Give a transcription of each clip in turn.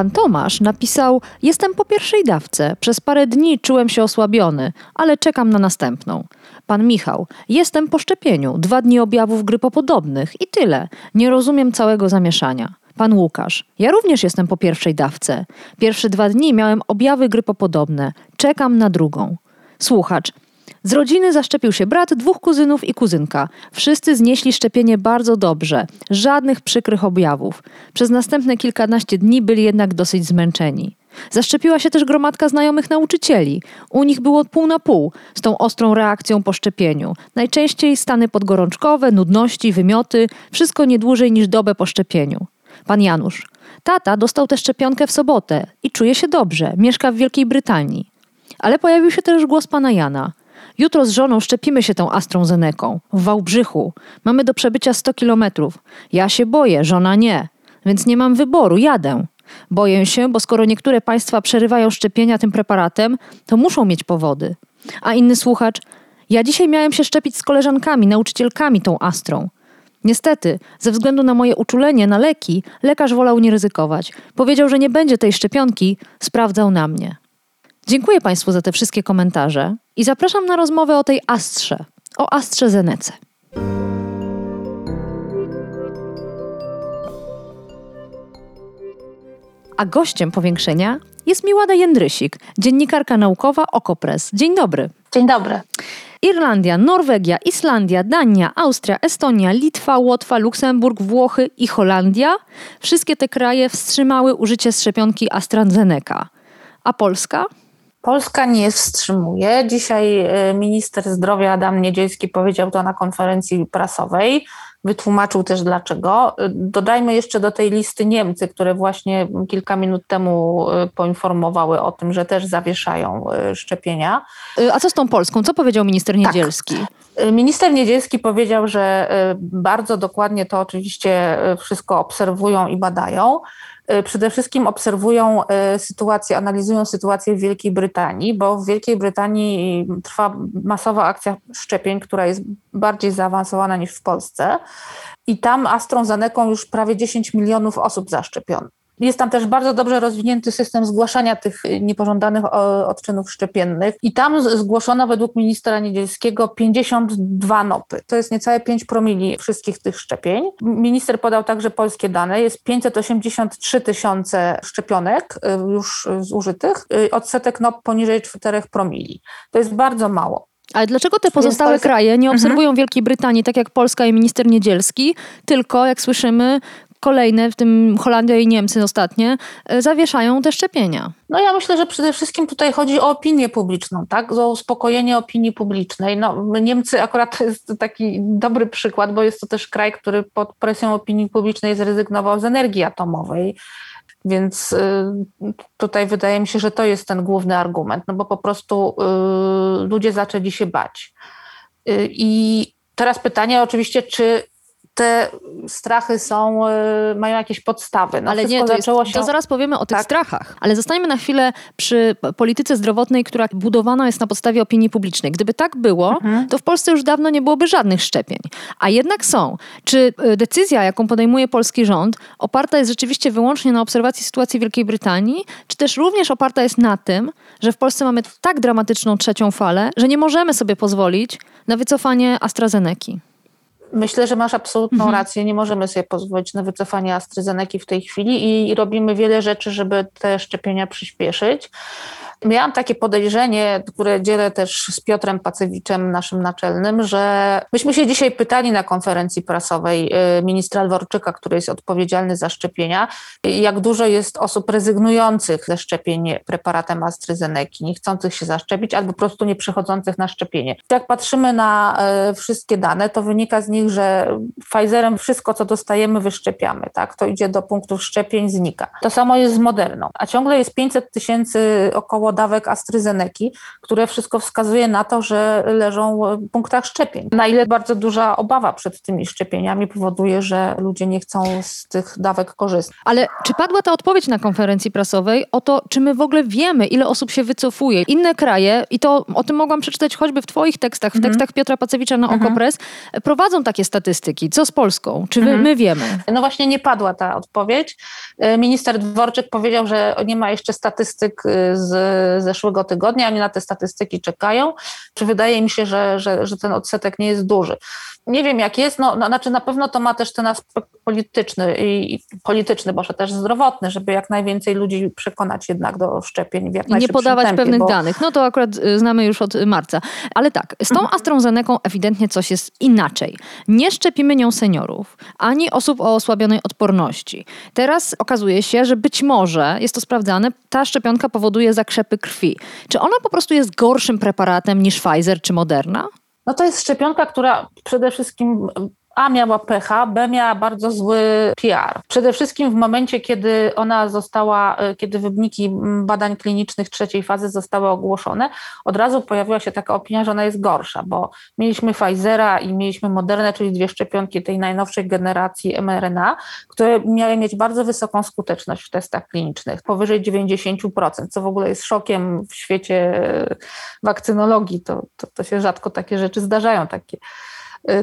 Pan Tomasz napisał: Jestem po pierwszej dawce. Przez parę dni czułem się osłabiony, ale czekam na następną. Pan Michał: Jestem po szczepieniu. Dwa dni objawów grypopodobnych i tyle. Nie rozumiem całego zamieszania. Pan Łukasz: Ja również jestem po pierwszej dawce. Pierwsze dwa dni miałem objawy grypopodobne. Czekam na drugą. Słuchacz: z rodziny zaszczepił się brat, dwóch kuzynów i kuzynka. Wszyscy znieśli szczepienie bardzo dobrze, żadnych przykrych objawów. Przez następne kilkanaście dni byli jednak dosyć zmęczeni. Zaszczepiła się też gromadka znajomych nauczycieli. U nich było pół na pół z tą ostrą reakcją po szczepieniu. Najczęściej stany podgorączkowe, nudności, wymioty, wszystko nie dłużej niż dobę po szczepieniu. Pan Janusz. Tata dostał tę szczepionkę w sobotę i czuje się dobrze. Mieszka w Wielkiej Brytanii. Ale pojawił się też głos pana Jana. Jutro z żoną szczepimy się tą Astrą Zeneką w Wałbrzychu. Mamy do przebycia 100 kilometrów. Ja się boję, żona nie. Więc nie mam wyboru, jadę. Boję się, bo skoro niektóre państwa przerywają szczepienia tym preparatem, to muszą mieć powody. A inny słuchacz, ja dzisiaj miałem się szczepić z koleżankami, nauczycielkami tą Astrą. Niestety, ze względu na moje uczulenie na leki, lekarz wolał nie ryzykować. Powiedział, że nie będzie tej szczepionki, sprawdzał na mnie. Dziękuję Państwu za te wszystkie komentarze i zapraszam na rozmowę o tej astrze, o astrze Zenece. A gościem powiększenia jest Miłada Jędrysik, dziennikarka naukowa Okopres. Dzień dobry. Dzień dobry. Irlandia, Norwegia, Islandia, Dania, Austria, Estonia, Litwa, Łotwa, Luksemburg, Włochy i Holandia. Wszystkie te kraje wstrzymały użycie szczepionki AstraZeneca. A Polska? Polska nie wstrzymuje. Dzisiaj e, minister zdrowia Adam Niedzielski powiedział to na konferencji prasowej. Wytłumaczył też dlaczego. E, dodajmy jeszcze do tej listy Niemcy, które właśnie kilka minut temu e, poinformowały o tym, że też zawieszają szczepienia. A co z tą Polską? Co powiedział minister tak. Niedzielski? Tak. Minister Niedzielski powiedział, że bardzo dokładnie to oczywiście wszystko obserwują i badają. E, przede wszystkim obserwują e, sytuację, analizują sytuację w Wielkiej Brytanii, bo w Wielkiej Brytanii trwa masowa akcja szczepień, która jest bardziej zaawansowana niż w Polsce. I tam AstraZeneca już prawie 10 milionów osób zaszczepiono. Jest tam też bardzo dobrze rozwinięty system zgłaszania tych niepożądanych odczynów szczepiennych i tam zgłoszono według ministra Niedzielskiego 52 nopy. To jest niecałe 5 promili wszystkich tych szczepień. Minister podał także polskie dane. Jest 583 tysiące szczepionek y, już zużytych, y, odsetek nop poniżej 4 promili. To jest bardzo mało. Ale dlaczego te pozostałe kraje nie mhm. obserwują Wielkiej Brytanii, tak jak Polska i minister Niedzielski, tylko, jak słyszymy, kolejne, w tym Holandia i Niemcy ostatnie, e, zawieszają te szczepienia. No ja myślę, że przede wszystkim tutaj chodzi o opinię publiczną, tak? O uspokojenie opinii publicznej. No, Niemcy akurat to jest taki dobry przykład, bo jest to też kraj, który pod presją opinii publicznej zrezygnował z energii atomowej. Więc y, tutaj wydaje mi się, że to jest ten główny argument, no bo po prostu y, ludzie zaczęli się bać. Y, I teraz pytanie oczywiście, czy te strachy są, y, mają jakieś podstawy. No, Ale nie, to, jest, się... to zaraz powiemy o tych tak? strachach. Ale zostańmy na chwilę przy polityce zdrowotnej, która budowana jest na podstawie opinii publicznej. Gdyby tak było, mhm. to w Polsce już dawno nie byłoby żadnych szczepień. A jednak są. Czy y, decyzja, jaką podejmuje polski rząd, oparta jest rzeczywiście wyłącznie na obserwacji sytuacji w Wielkiej Brytanii, czy też również oparta jest na tym, że w Polsce mamy tak dramatyczną trzecią falę, że nie możemy sobie pozwolić na wycofanie AstraZeneki? Myślę, że masz absolutną mhm. rację. Nie możemy sobie pozwolić na wycofanie AstraZeneca w tej chwili i robimy wiele rzeczy, żeby te szczepienia przyspieszyć. Miałam takie podejrzenie, które dzielę też z Piotrem Pacewiczem, naszym naczelnym, że myśmy się dzisiaj pytali na konferencji prasowej y, ministra Dworczyka, który jest odpowiedzialny za szczepienia, jak dużo jest osób rezygnujących ze szczepień preparatem AstraZeneca, nie chcących się zaszczepić albo po prostu nie przychodzących na szczepienie. Jak patrzymy na y, wszystkie dane, to wynika z nich, że Pfizerem wszystko, co dostajemy, wyszczepiamy, tak? To idzie do punktów szczepień, znika. To samo jest z Moderną, a ciągle jest 500 tysięcy około dawek AstraZeneki, które wszystko wskazuje na to, że leżą w punktach szczepień. Na ile bardzo duża obawa przed tymi szczepieniami powoduje, że ludzie nie chcą z tych dawek korzystać. Ale czy padła ta odpowiedź na konferencji prasowej o to, czy my w ogóle wiemy, ile osób się wycofuje? Inne kraje, i to o tym mogłam przeczytać choćby w Twoich tekstach, w mhm. tekstach Piotra Pacewicza na mhm. Okopres, prowadzą takie statystyki. Co z Polską? Czy my, mhm. my wiemy? No właśnie nie padła ta odpowiedź. Minister Dworczyk powiedział, że nie ma jeszcze statystyk e, z zeszłego tygodnia, oni na te statystyki czekają. Czy wydaje mi się, że, że, że ten odsetek nie jest duży. Nie wiem jak jest, no, no znaczy na pewno to ma też ten aspekt polityczny i, i polityczny, może też zdrowotny, żeby jak najwięcej ludzi przekonać jednak do szczepień w jak nie podawać pewnych bo... danych. No to akurat y, znamy już od marca. Ale tak, z tą mhm. AstraZeneką ewidentnie coś jest inaczej. Nie szczepimy nią seniorów, ani osób o osłabionej odporności. Teraz okazuje się, że być może, jest to sprawdzane, ta szczepionka powoduje krwi. Czy ona po prostu jest gorszym preparatem niż Pfizer czy Moderna? No to jest szczepionka, która przede wszystkim a miała pecha, B miała bardzo zły PR. Przede wszystkim w momencie, kiedy ona została, e, kiedy wyniki badań klinicznych trzeciej fazy zostały ogłoszone, od razu pojawiła się taka opinia, że ona jest gorsza, bo mieliśmy Pfizera i mieliśmy Modernę, czyli dwie szczepionki tej najnowszej generacji mRNA, które miały mieć bardzo wysoką skuteczność w testach klinicznych, powyżej 90%, co w ogóle jest szokiem w świecie e, wakcynologii. To, to, to się rzadko takie rzeczy zdarzają, takie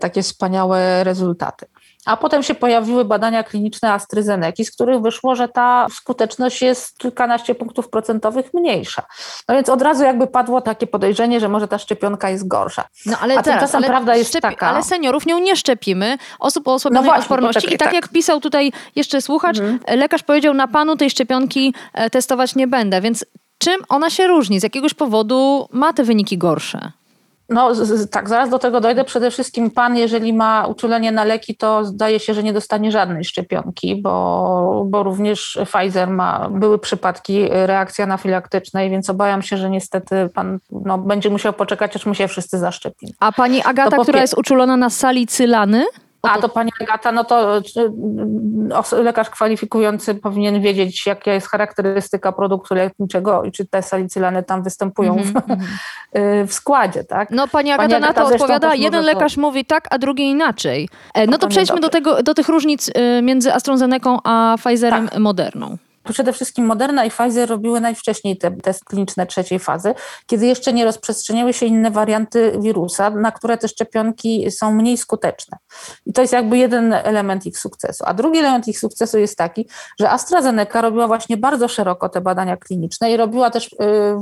takie wspaniałe rezultaty. A potem się pojawiły badania kliniczne AstraZeneca, z których wyszło, że ta skuteczność jest kilkanaście punktów procentowych mniejsza. No więc od razu jakby padło takie podejrzenie, że może ta szczepionka jest gorsza. No ale A teraz, tymczasem ale prawda jest taka... Ale seniorów nią nie szczepimy, osób o osłabionej no odporności. Poczekaj, I tak, tak, jak pisał tutaj jeszcze słuchacz, mhm. lekarz powiedział, na panu tej szczepionki e, testować nie będę, więc czym ona się różni? Z jakiegoś powodu ma te wyniki gorsze? No z, tak, zaraz do tego dojdę. Przede wszystkim pan, jeżeli ma uczulenie na leki, to zdaje się, że nie dostanie żadnej szczepionki, bo, bo również Pfizer ma, były przypadki reakcji anafilaktycznej, więc obawiam się, że niestety pan no, będzie musiał poczekać, aż my się wszyscy zaszczepimy. A pani Agata, która jest uczulona na salicylany? A to pani Agata, no to lekarz kwalifikujący powinien wiedzieć, jaka jest charakterystyka produktu leczniczego i czy te salicylany tam występują mm -hmm. w, mhm. y, w, składzie, tak? No pani Agata, pani Agata na to odpowiada, jeden lekarz to... mówi tak, a drugi inaczej. E, no, no to przejdźmy do, tego, do tych różnic y, między AstraZeneką a Pfizerem tak. Moderną przede wszystkim Moderna i Pfizer robiły najwcześniej te testy kliniczne trzeciej fazy, kiedy jeszcze nie rozprzestrzeniały się inne warianty wirusa, na które te szczepionki są mniej skuteczne. I to jest jakby jeden element ich sukcesu. A drugi element ich sukcesu jest taki, że AstraZeneca robiła właśnie bardzo szeroko te badania kliniczne i robiła też y,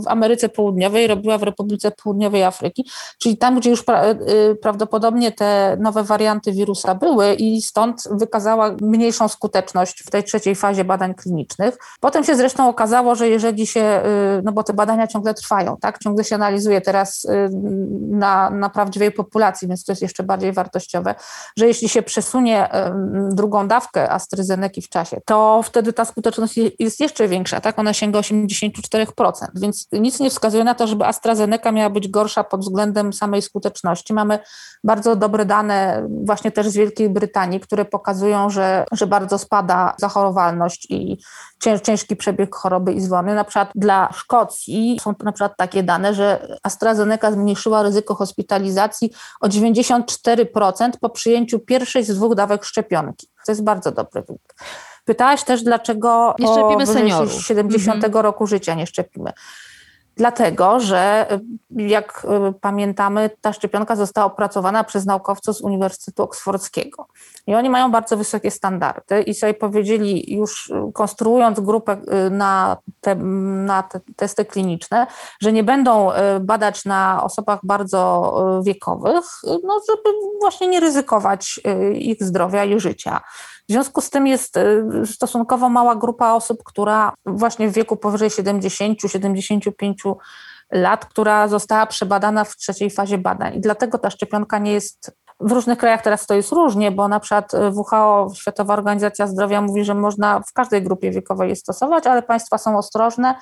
w Ameryce Południowej, robiła w Republice Południowej Afryki, czyli tam, gdzie już pra y, prawdopodobnie te nowe warianty wirusa były i stąd wykazała mniejszą skuteczność w tej trzeciej fazie badań klinicznych. Potem się zresztą okazało, że jeżeli się, y, no bo te badania ciągle trwają, tak, ciągle się analizuje teraz y, na, na prawdziwej populacji, więc to jest jeszcze bardziej wartościowe, że jeśli się przesunie drugą dawkę AstraZeneca w czasie, to wtedy ta skuteczność jest jeszcze większa, tak, ona sięga 84%, więc nic nie wskazuje na to, żeby AstraZeneca miała być gorsza pod względem samej skuteczności. Mamy bardzo dobre dane właśnie też z Wielkiej Brytanii, które pokazują, że, że bardzo spada zachorowalność i ciężki przebieg choroby i zwony. Na przykład dla Szkocji są to na przykład takie dane, że AstraZeneca zmniejszyła ryzyko hospitalizacji o 94% po przyjęciu pierwszej z dwóch dawek szczepionki. To jest bardzo dobry wynik. Pytałaś też, dlaczego nie szczepimy seniorów. 70 mhm. roku życia nie szczepimy. Dlatego, że y, jak y, pamiętamy, ta szczepionka została opracowana przez naukowców z Uniwersytetu Oksfordzkiego. I oni mają bardzo wysokie standardy i sobie powiedzieli, już y, konstruując grupę na te, na te testy kliniczne, że nie będą badać na osobach bardzo wiekowych, no, żeby właśnie nie ryzykować ich zdrowia i życia. W związku z tym jest y, stosunkowo mała grupa osób, która właśnie w wieku powyżej 70-75 lat, która została przebadana w trzeciej fazie badań. I dlatego ta szczepionka nie jest w różnych krajach teraz to jest różnie, bo na przykład y, WHO, Światowa Organizacja Zdrowia mówi, że można w każdej grupie wiekowej je stosować, ale państwa są ostrożne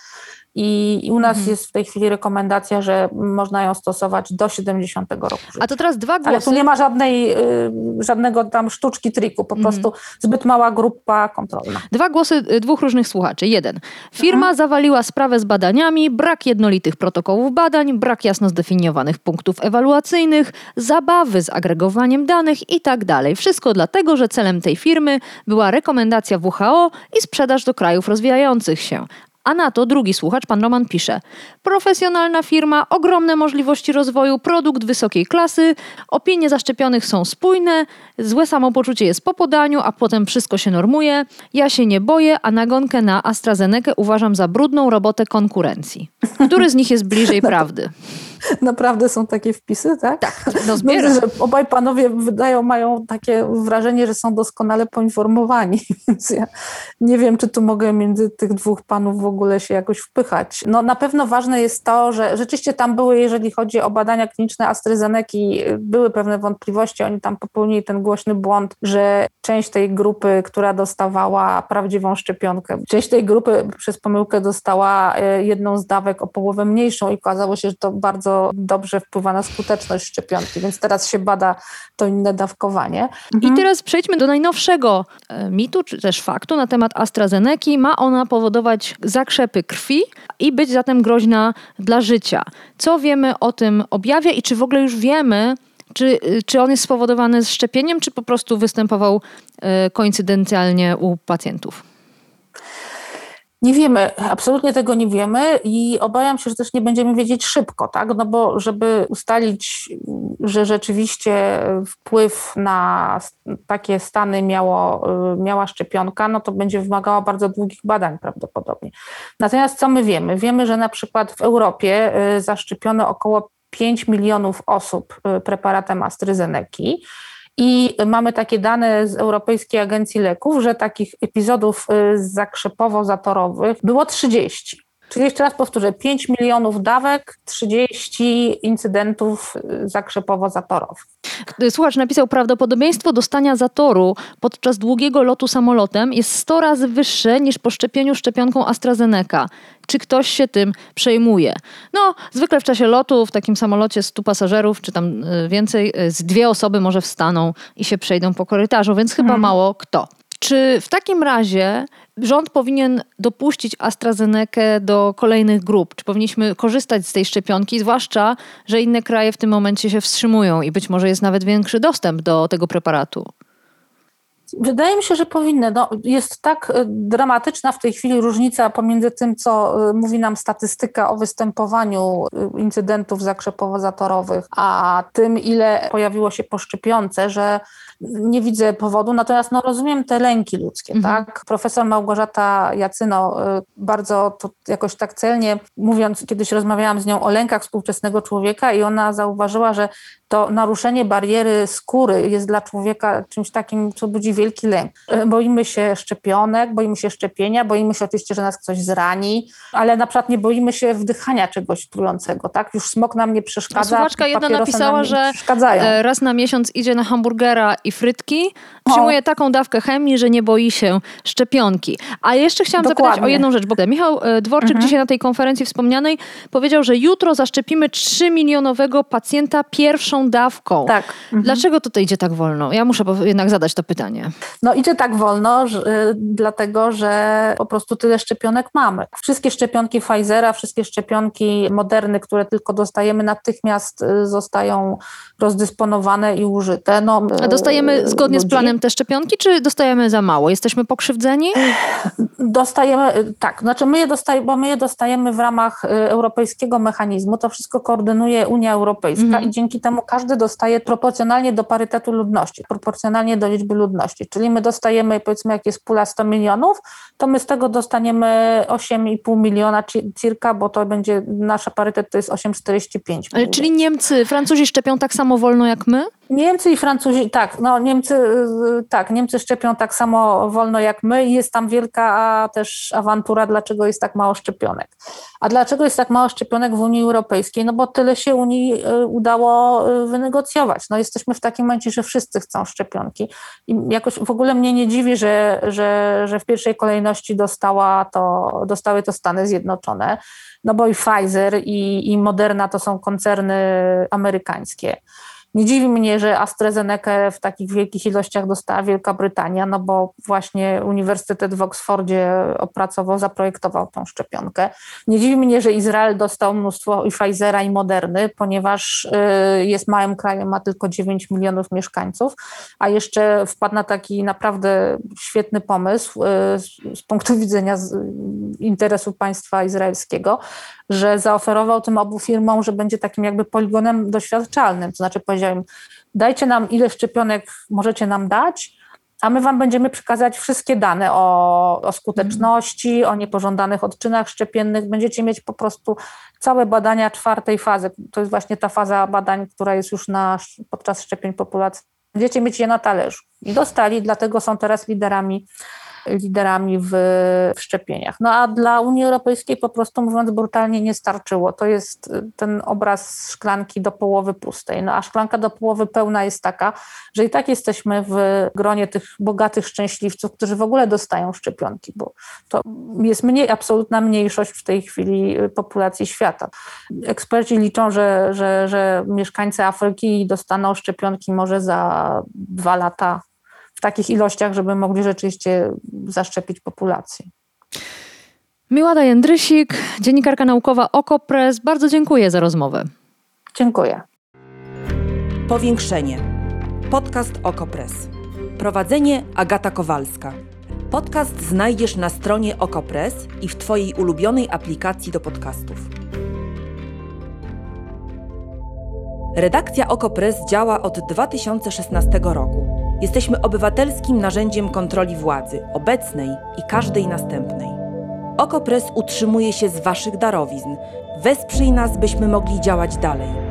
i, i u nas mhm. jest w tej chwili rekomendacja, że można ją stosować do 70 roku życia. A to teraz dwa głosy. Ale tu nie ma żadnej, y, żadnego tam sztuczki, triku, po mhm. prostu zbyt mała grupa kontrolna. Dwa głosy y, dwóch różnych słuchaczy. Jeden. Firma mhm. zawaliła sprawę z badaniami, brak jednolitych protokołów badań, brak jasno zdefiniowanych punktów ewaluacyjnych, zabawy z agregowaniem danych i tak dalej. Wszystko dlatego, że celem tej firmy była rekomendacja WHO i sprzedaż do krajów rozwijających się. A na to drugi słuchacz, pan Roman, pisze: Profesjonalna firma, ogromne możliwości rozwoju, produkt wysokiej klasy, opinie zaszczepionych są spójne, złe samopoczucie jest po podaniu, a potem wszystko się normuje. Ja się nie boję, a nagonkę na AstraZenekę uważam za brudną robotę konkurencji. Który z nich jest bliżej no prawdy? Naprawdę są takie wpisy, tak? Tak, no Myślę, że obaj panowie wydają, mają takie wrażenie, że są doskonale poinformowani, więc ja nie wiem, czy tu mogę między tych dwóch panów w ogóle się jakoś wpychać. No na pewno ważne jest to, że rzeczywiście tam były, jeżeli chodzi o badania kliniczne AstraZeneki, były pewne wątpliwości, oni tam popełnili ten głośny błąd, że część tej grupy, która dostawała prawdziwą szczepionkę, część tej grupy przez pomyłkę dostała e, jedną z dawek o połowę mniejszą i okazało się, że to bardzo bardzo dobrze wpływa na skuteczność szczepionki, więc teraz się bada to inne dawkowanie. Mhm. I teraz przejdźmy do najnowszego e, mitu, czy też faktu na temat AstraZeneki. Ma ona powodować zakrzepy krwi i być zatem groźna dla życia. Co wiemy o tym objawie i czy w ogóle już wiemy, czy, czy on jest spowodowany szczepieniem, czy po prostu występował e, koincydencjalnie u pacjentów? Nie wiemy, absolutnie tego nie wiemy i obawiam się, że też nie będziemy wiedzieć szybko, tak? No bo żeby ustalić, że rzeczywiście wpływ na takie stany miało, miała szczepionka, no to będzie wymagała bardzo długich badań prawdopodobnie. Natomiast co my wiemy? Wiemy, że na przykład w Europie y, zaszczepiono około 5 milionów osób y, preparatem AstraZeneca i mamy takie dane z Europejskiej Agencji Leków, że takich epizodów y, zakrzepowo-zatorowych było 30. Czyli jeszcze raz powtórzę, 5 milionów dawek, 30 incydentów y, zakrzepowo-zatorowych. Słuchacz napisał, prawdopodobieństwo dostania zatoru podczas długiego lotu samolotem jest 100 razy wyższe niż po szczepieniu szczepionką AstraZeneca. Czy ktoś się tym przejmuje? No, zwykle w czasie lotu w takim samolocie 100 pasażerów, czy tam y, więcej, z dwie osoby może wstaną i się przejdą po korytarzu, więc chyba hmm. mało kto. Czy w takim razie rząd powinien dopuścić AstraZenekę do kolejnych grup? Czy powinniśmy korzystać z tej szczepionki, zwłaszcza, że inne kraje w tym momencie się wstrzymują i być może jest nawet większy dostęp do tego preparatu? Wydaje mi się, że powinny. No, jest tak e, dramatyczna w tej chwili różnica pomiędzy tym, co e, mówi nam statystyka o występowaniu e, incydentów zakrzepowo-zatorowych, a tym, ile pojawiło się po szczepionce, że nie widzę powodu, natomiast no, rozumiem te lęki ludzkie. Mhm. Tak? Profesor Małgorzata Jacyno bardzo to jakoś tak celnie, mówiąc, kiedyś rozmawiałam z nią o lękach współczesnego człowieka i ona zauważyła, że to naruszenie bariery skóry jest dla człowieka czymś takim, co budzi wielki lęk. Boimy się szczepionek, boimy się szczepienia, boimy się oczywiście, że nas ktoś zrani, ale na przykład nie boimy się wdychania czegoś trującego, tak? Już smok nam nie przeszkadza. Słuchaczka jedna napisała, że e, raz na miesiąc idzie na hamburgera i frytki, przyjmuje o. taką dawkę chemii, że nie boi się szczepionki. A jeszcze chciałam Dokładnie. zapytać o jedną rzecz, bo Michał e, Dworczyk mhm. dzisiaj na tej konferencji wspomnianej powiedział, że jutro zaszczepimy 3 milionowego pacjenta pierwszą dawką. Tak. Mhm. Dlaczego to idzie tak wolno? Ja muszę jednak zadać to pytanie. No idzie tak wolno, że, y, dlatego że po prostu tyle szczepionek mamy. Wszystkie szczepionki Pfizera, wszystkie szczepionki Moderny, które tylko dostajemy, natychmiast y, zostają rozdysponowane i użyte. No, A dostajemy y, zgodnie ludzi. z planem te szczepionki, czy dostajemy za mało? Jesteśmy pokrzywdzeni? Dostajemy, tak, znaczy my je dostajemy, bo my je dostajemy w ramach europejskiego mechanizmu, to wszystko koordynuje Unia Europejska mhm. i dzięki temu każdy dostaje proporcjonalnie do parytetu ludności, proporcjonalnie do liczby ludności. Czyli my dostajemy, powiedzmy, jak jest pula 100 milionów, to my z tego dostaniemy 8,5 miliona cirka, bo to będzie, nasza parytet to jest 8,45. Ale czyli Niemcy, Francuzi szczepią tak samo wolno jak my? Niemcy i Francuzi, tak, no Niemcy, y, tak, Niemcy szczepią tak samo wolno jak my i jest tam wielka też awantura, dlaczego jest tak mało szczepionek. A dlaczego jest tak mało szczepionek w Unii Europejskiej? No bo tyle się Unii y, udało y, wynegocjować. No jesteśmy w takim momencie, że wszyscy chcą szczepionki i jakoś w ogóle mnie nie dziwi, że, że, że w pierwszej kolejności dostała to, dostały to Stany Zjednoczone, no bo i Pfizer i, i Moderna to są koncerny amerykańskie. Nie dziwi mnie, że AstraZeneca w takich wielkich ilościach dostała Wielka Brytania, no bo właśnie Uniwersytet w Oksfordzie opracował, zaprojektował tą szczepionkę. Nie dziwi mnie, że Izrael dostał mnóstwo i Pfizera i Moderny, ponieważ y, jest małym krajem, ma tylko 9 milionów mieszkańców, a jeszcze wpadł na taki naprawdę świetny pomysł y, z, punktu widzenia interesu państwa izraelskiego, że zaoferował tym obu firmom, że będzie takim jakby poligonem doświadczalnym, to znaczy dajcie nam ile szczepionek możecie nam dać, a my wam będziemy przekazać wszystkie dane o, o skuteczności, o niepożądanych odczynach szczepiennych. Będziecie mieć po prostu całe badania czwartej fazy. To jest właśnie ta faza badań, która jest już na, podczas szczepień populacji. Będziecie mieć je na talerzu. I dostali, dlatego są teraz liderami liderami w, w szczepieniach. No a dla Unii Europejskiej po prostu mówiąc brutalnie nie starczyło. To jest y, ten obraz szklanki do połowy pustej. No a szklanka do połowy pełna jest taka, że i tak jesteśmy w gronie tych bogatych szczęśliwców, którzy w ogóle dostają szczepionki, bo to jest mniej, absolutna mniejszość w tej chwili y, populacji świata. Eksperci liczą, że, że, że mieszkańcy Afryki dostaną szczepionki może za dwa lata w takich ilościach, żeby mogli rzeczywiście zaszczepić populację. Miłada Jędrysik, dziennikarka naukowa OKO.press. Bardzo dziękuję za rozmowę. Dziękuję. Powiększenie. Podcast OKO.press. Prowadzenie Agata Kowalska. Podcast znajdziesz na stronie OKO.press i w Twojej ulubionej aplikacji do podcastów. Redakcja OKO.press działa od 2016 roku. Jesteśmy obywatelskim narzędziem kontroli władzy, obecnej i każdej następnej. OKO.press utrzymuje się z Waszych darowizn. Wesprzyj nas, byśmy mogli działać dalej.